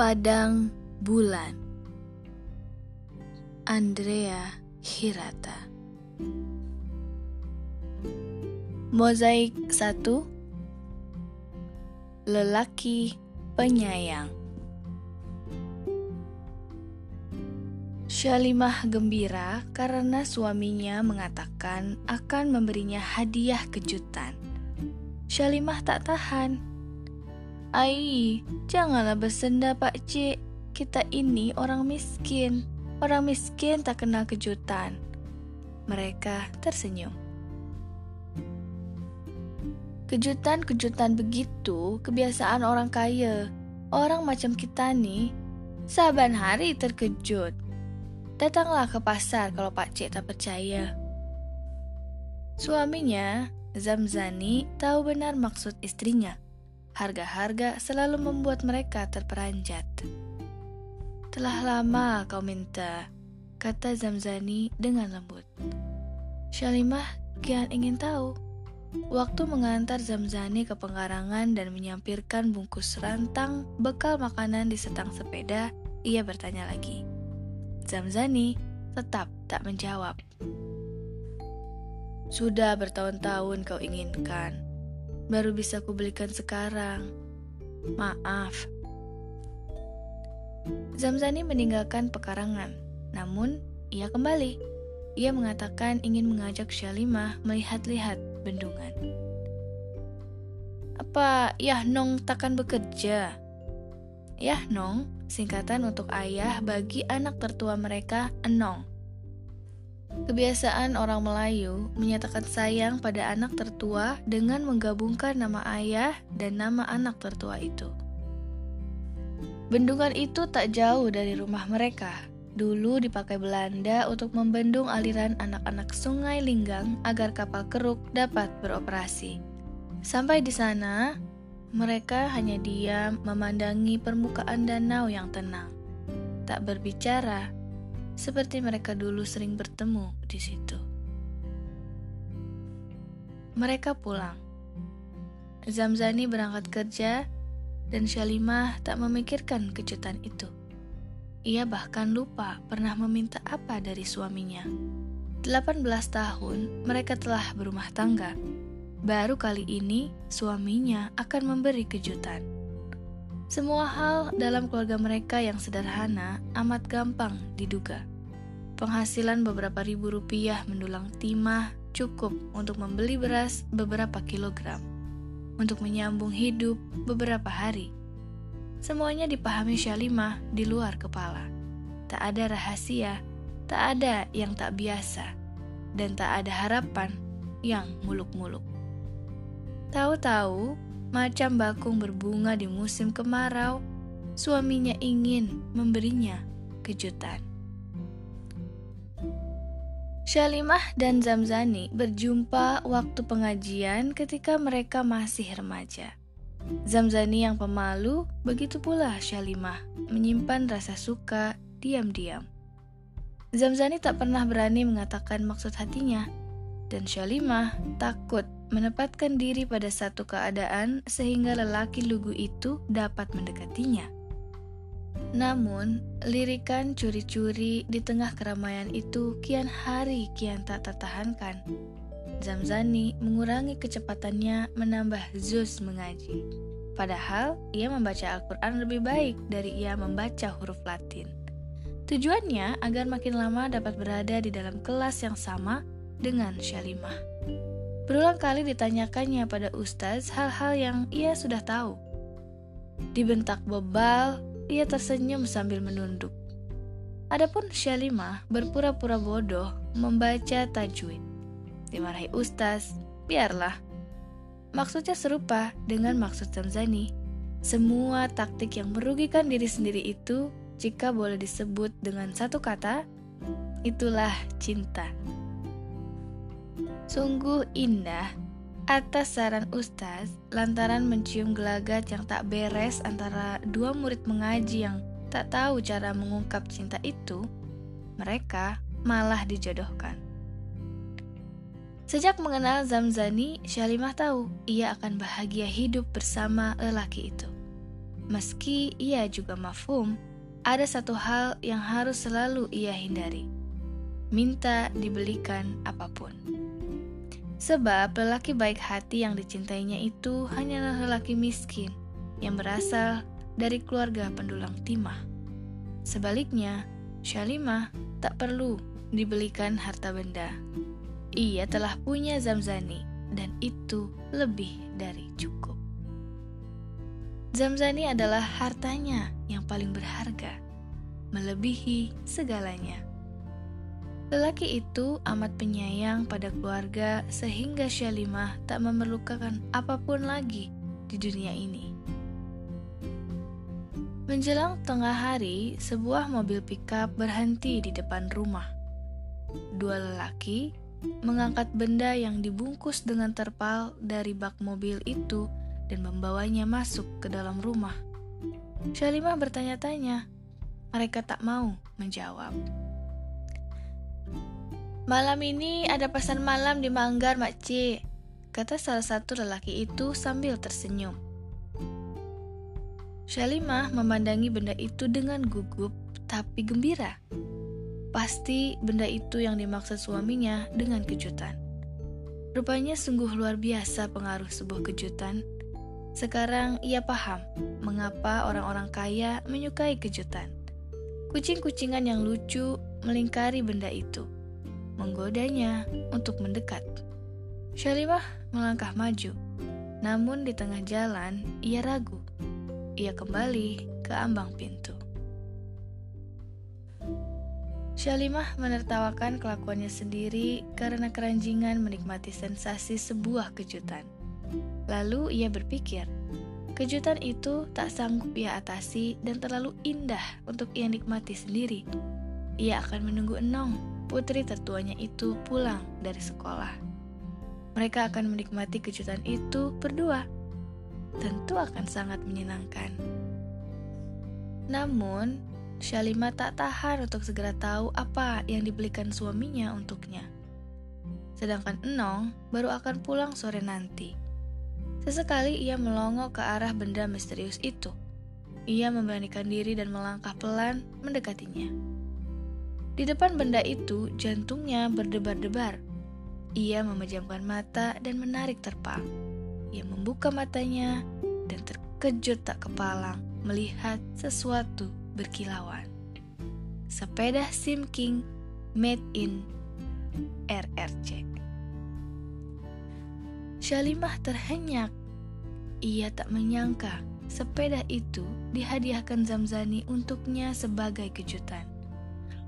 Padang Bulan. Andrea Hirata. Mozaik 1 Lelaki Penyayang. Syalimah gembira karena suaminya mengatakan akan memberinya hadiah kejutan. Syalimah tak tahan Ai, janganlah bersenda Pak Cik. Kita ini orang miskin. Orang miskin tak kenal kejutan. Mereka tersenyum. Kejutan-kejutan begitu kebiasaan orang kaya. Orang macam kita nih, saban hari terkejut. Datanglah ke pasar kalau Pak Cik tak percaya. Suaminya, Zamzani, tahu benar maksud istrinya harga-harga selalu membuat mereka terperanjat. Telah lama kau minta, kata Zamzani dengan lembut. Syalimah kian ingin tahu. Waktu mengantar Zamzani ke penggarangan dan menyampirkan bungkus rantang bekal makanan di setang sepeda, ia bertanya lagi. Zamzani tetap tak menjawab. Sudah bertahun-tahun kau inginkan, baru bisa kubelikan sekarang. Maaf. Zamzani meninggalkan pekarangan, namun ia kembali. Ia mengatakan ingin mengajak Syalimah melihat-lihat bendungan. Apa Yahnong takkan bekerja? Yahnong, singkatan untuk ayah bagi anak tertua mereka, Enong. Kebiasaan orang Melayu menyatakan sayang pada anak tertua dengan menggabungkan nama ayah dan nama anak tertua itu. Bendungan itu tak jauh dari rumah mereka. Dulu dipakai Belanda untuk membendung aliran anak-anak sungai Linggang agar kapal keruk dapat beroperasi. Sampai di sana, mereka hanya diam memandangi permukaan danau yang tenang. Tak berbicara, seperti mereka dulu sering bertemu di situ. Mereka pulang. Zamzani berangkat kerja dan Syalimah tak memikirkan kejutan itu. Ia bahkan lupa pernah meminta apa dari suaminya. 18 tahun mereka telah berumah tangga. Baru kali ini suaminya akan memberi kejutan. Semua hal dalam keluarga mereka yang sederhana amat gampang diduga. Penghasilan beberapa ribu rupiah mendulang timah cukup untuk membeli beras beberapa kilogram, untuk menyambung hidup beberapa hari. Semuanya dipahami Syalimah di luar kepala. Tak ada rahasia, tak ada yang tak biasa, dan tak ada harapan yang muluk-muluk. Tahu-tahu macam bakung berbunga di musim kemarau, suaminya ingin memberinya kejutan. Syalimah dan Zamzani berjumpa waktu pengajian ketika mereka masih remaja. Zamzani yang pemalu, begitu pula Syalimah, menyimpan rasa suka diam-diam. Zamzani tak pernah berani mengatakan maksud hatinya, dan Syalimah takut menempatkan diri pada satu keadaan sehingga lelaki lugu itu dapat mendekatinya. Namun, lirikan curi-curi di tengah keramaian itu kian hari kian tak tertahankan. Zamzani mengurangi kecepatannya menambah Zeus mengaji. Padahal ia membaca Al-Quran lebih baik dari ia membaca huruf Latin. Tujuannya agar makin lama dapat berada di dalam kelas yang sama dengan Syalimah. Berulang kali ditanyakannya pada Ustaz hal-hal yang ia sudah tahu. Dibentak bebal, ia tersenyum sambil menunduk. Adapun Syalimah berpura-pura bodoh membaca tajwid. Dimarahi Ustaz, biarlah. Maksudnya serupa dengan maksud Zamzani. Semua taktik yang merugikan diri sendiri itu, jika boleh disebut dengan satu kata, itulah cinta. Sungguh indah atas saran Ustaz lantaran mencium gelagat yang tak beres antara dua murid mengaji yang tak tahu cara mengungkap cinta itu, mereka malah dijodohkan. Sejak mengenal Zamzani, Syalimah tahu ia akan bahagia hidup bersama lelaki itu. Meski ia juga mafhum, ada satu hal yang harus selalu ia hindari. Minta dibelikan apa pun. Sebab lelaki baik hati yang dicintainya itu hanyalah lelaki miskin yang berasal dari keluarga pendulang timah. Sebaliknya, Syalimah tak perlu dibelikan harta benda. Ia telah punya Zamzani dan itu lebih dari cukup. Zamzani adalah hartanya yang paling berharga, melebihi segalanya. Lelaki itu amat penyayang pada keluarga sehingga Syalimah tak memerlukan apa pun lagi di dunia ini. Menjelang tengah hari, sebuah mobil pickup berhenti di depan rumah. Dua lelaki mengangkat benda yang dibungkus dengan terpal dari bak mobil itu dan membawanya masuk ke dalam rumah. Syalimah bertanya-tanya. Mereka tak mau menjawab. Malam ini ada pesan malam di Manggar, Makcik, kata salah satu lelaki itu sambil tersenyum. Syalimah memandangi benda itu dengan gugup tapi gembira. Pasti benda itu yang dimaksud suaminya dengan kejutan. Rupanya sungguh luar biasa pengaruh sebuah kejutan. Sekarang ia paham mengapa orang-orang kaya menyukai kejutan. Kucing-kucingan yang lucu melingkari benda itu, menggodanya untuk mendekat. Syalimah melangkah maju, namun di tengah jalan ia ragu ia kembali ke ambang pintu. Syalimah menertawakan kelakuannya sendiri karena keranjingan menikmati sensasi sebuah kejutan. Lalu ia berpikir, kejutan itu tak sanggup ia atasi dan terlalu indah untuk ia nikmati sendiri. Ia akan menunggu Enong, putri tertuanya itu pulang dari sekolah. Mereka akan menikmati kejutan itu berdua tentu akan sangat menyenangkan. Namun, Shalima tak tahan untuk segera tahu apa yang dibelikan suaminya untuknya. Sedangkan Enong baru akan pulang sore nanti. Sesekali ia melongo ke arah benda misterius itu. Ia memberanikan diri dan melangkah pelan mendekatinya. Di depan benda itu, jantungnya berdebar-debar. Ia memejamkan mata dan menarik terpal. Ia membuka matanya dan terkejut tak kepalang melihat sesuatu berkilauan. Sepeda SIM King made in RRC. Syalimah terhenyak. Ia tak menyangka sepeda itu dihadiahkan Zamzani untuknya sebagai kejutan.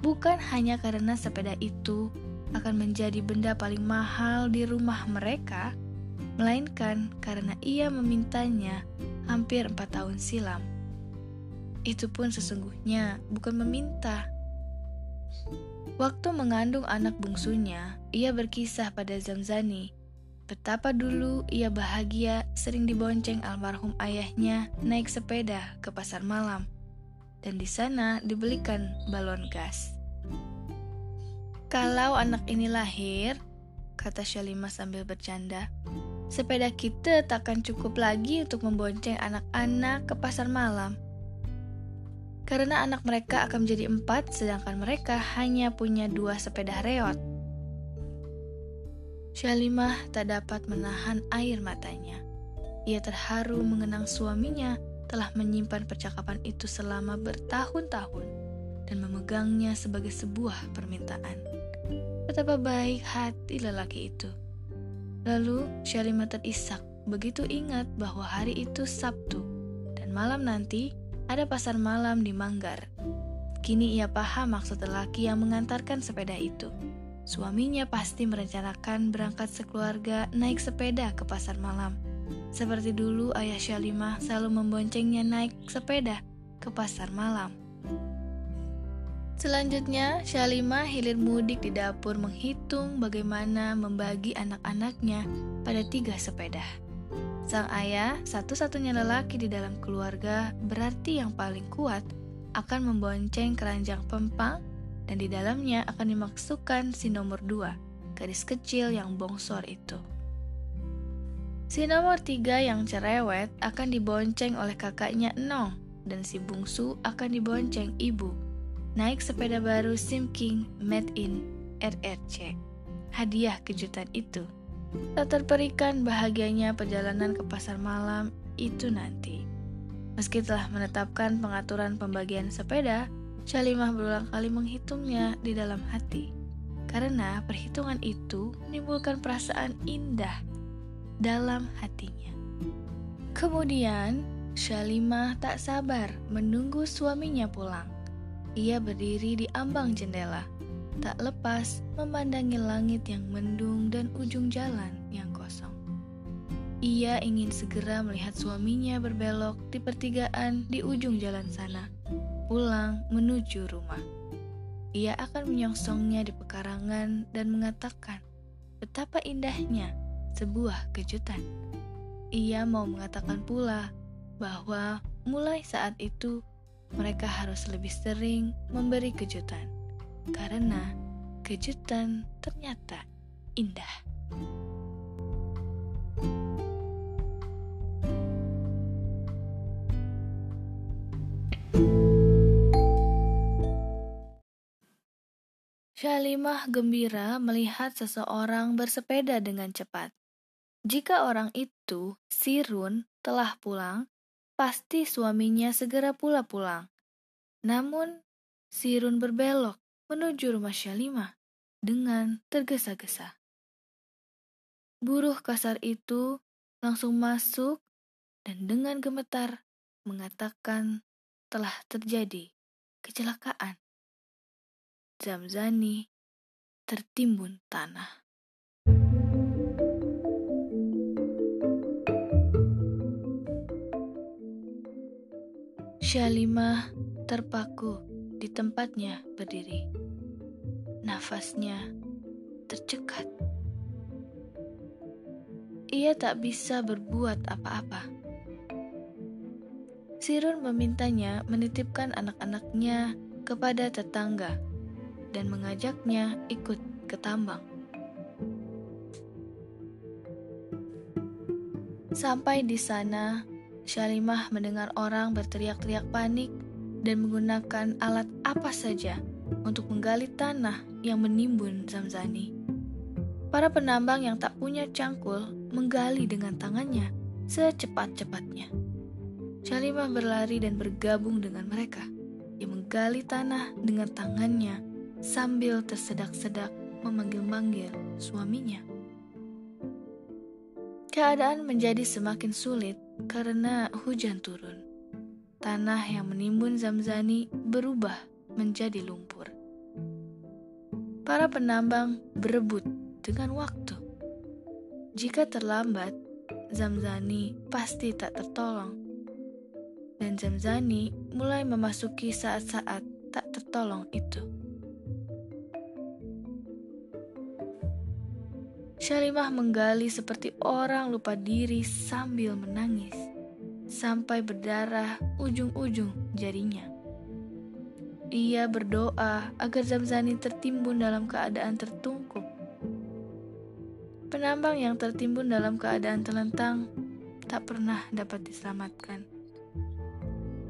Bukan hanya karena sepeda itu akan menjadi benda paling mahal di rumah mereka, melainkan karena ia memintanya hampir empat tahun silam. Itu pun sesungguhnya bukan meminta. Waktu mengandung anak bungsunya, ia berkisah pada Zamzani betapa dulu ia bahagia sering dibonceng almarhum ayahnya naik sepeda ke pasar malam, dan di sana dibelikan balon gas. Kalau anak ini lahir, kata Shalima sambil bercanda, sepeda kita takkan cukup lagi untuk membonceng anak-anak ke pasar malam. Karena anak mereka akan menjadi empat, sedangkan mereka hanya punya dua sepeda reot. Syalimah tak dapat menahan air matanya. Ia terharu mengenang suaminya telah menyimpan percakapan itu selama bertahun-tahun dan memegangnya sebagai sebuah permintaan. Betapa baik hati lelaki itu. Lalu Syalimah terisak begitu ingat bahwa hari itu Sabtu dan malam nanti ada pasar malam di Manggar. Kini ia paham maksud lelaki yang mengantarkan sepeda itu. Suaminya pasti merencanakan berangkat sekeluarga naik sepeda ke pasar malam. Seperti dulu ayah Syalimah selalu memboncengnya naik sepeda ke pasar malam. Selanjutnya, Shalima hilir mudik di dapur menghitung bagaimana membagi anak-anaknya pada tiga sepeda. Sang ayah, satu-satunya lelaki di dalam keluarga, berarti yang paling kuat, akan membonceng keranjang pempang dan di dalamnya akan dimaksudkan si nomor dua, gadis kecil yang bongsor itu. Si nomor tiga yang cerewet akan dibonceng oleh kakaknya Enong dan si bungsu akan dibonceng ibu. Naik sepeda baru Sim King made in RRC. Hadiah kejutan itu. Tak terperikan bahagianya perjalanan ke pasar malam itu nanti. Meski telah menetapkan pengaturan pembagian sepeda, Syalimah berulang kali menghitungnya di dalam hati. Karena perhitungan itu menimbulkan perasaan indah dalam hatinya. Kemudian, Syalimah tak sabar menunggu suaminya pulang. Ia berdiri di ambang jendela, tak lepas memandangi langit yang mendung dan ujung jalan yang kosong. Ia ingin segera melihat suaminya berbelok di pertigaan di ujung jalan sana, pulang menuju rumah. Ia akan menyongsongnya di pekarangan dan mengatakan betapa indahnya sebuah kejutan. Ia mau mengatakan pula bahwa mulai saat itu mereka harus lebih sering memberi kejutan, karena kejutan ternyata indah. Syalimah gembira melihat seseorang bersepeda dengan cepat. Jika orang itu, Sirun, telah pulang, pasti suaminya segera pula pulang. Namun, Sirun berbelok menuju rumah Syalimah dengan tergesa-gesa. Buruh kasar itu langsung masuk dan dengan gemetar mengatakan telah terjadi kecelakaan. Zamzani tertimbun tanah. Syalimah terpaku di tempatnya berdiri. Nafasnya tercekat. Ia tak bisa berbuat apa-apa. Sirun memintanya menitipkan anak-anaknya kepada tetangga dan mengajaknya ikut ke tambang. Sampai di sana, Syalimah mendengar orang berteriak-teriak panik dan menggunakan alat apa saja untuk menggali tanah yang menimbun Zamzani. Para penambang yang tak punya cangkul menggali dengan tangannya secepat-cepatnya. Syalimah berlari dan bergabung dengan mereka yang menggali tanah dengan tangannya sambil tersedak-sedak memanggil-manggil suaminya. Keadaan menjadi semakin sulit karena hujan turun. Tanah yang menimbun Zamzani berubah menjadi lumpur. Para penambang berebut dengan waktu. Jika terlambat, Zamzani pasti tak tertolong. Dan Zamzani mulai memasuki saat-saat tak tertolong itu. Syalimah menggali seperti orang lupa diri sambil menangis, sampai berdarah ujung-ujung jarinya. Ia berdoa agar Zamzani tertimbun dalam keadaan tertungkup. Penambang yang tertimbun dalam keadaan telentang tak pernah dapat diselamatkan.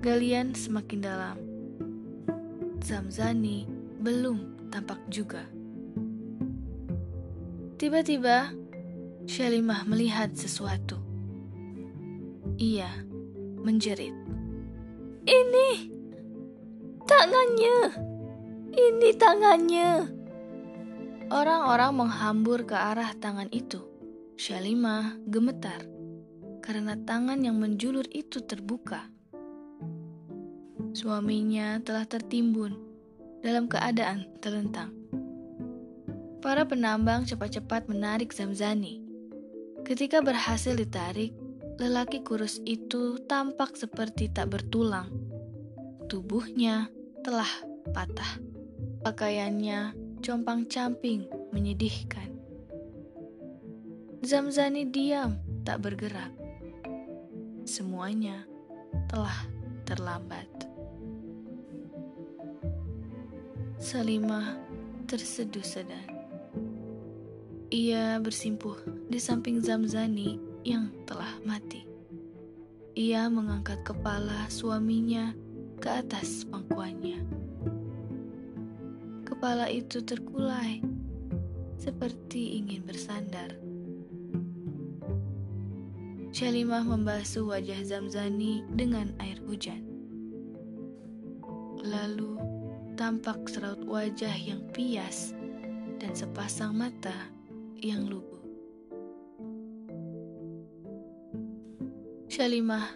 Galian semakin dalam. Zamzani belum tampak juga. Tiba-tiba, Syalimah melihat sesuatu. Ia menjerit. Ini tangannya. Ini tangannya. Orang-orang menghambur ke arah tangan itu. Syalimah gemetar karena tangan yang menjulur itu terbuka. Suaminya telah tertimbun dalam keadaan terlentang. Para penambang cepat-cepat menarik Zamzani. Ketika berhasil ditarik, lelaki kurus itu tampak seperti tak bertulang. Tubuhnya telah patah. Pakaiannya compang-camping menyedihkan. Zamzani diam, tak bergerak. Semuanya telah terlambat. Salimah terseduh sedar. Ia bersimpuh di samping Zamzani yang telah mati. Ia mengangkat kepala suaminya ke atas pangkuannya. Kepala itu terkulai, seperti ingin bersandar. Syalimah membasuh wajah Zamzani dengan air hujan. Lalu tampak seraut wajah yang pias dan sepasang mata yang lugu. Syalimah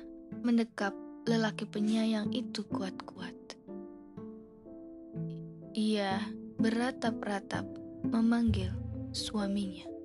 mendekap lelaki penyayang itu kuat-kuat. Ia beratap-ratap memanggil suaminya.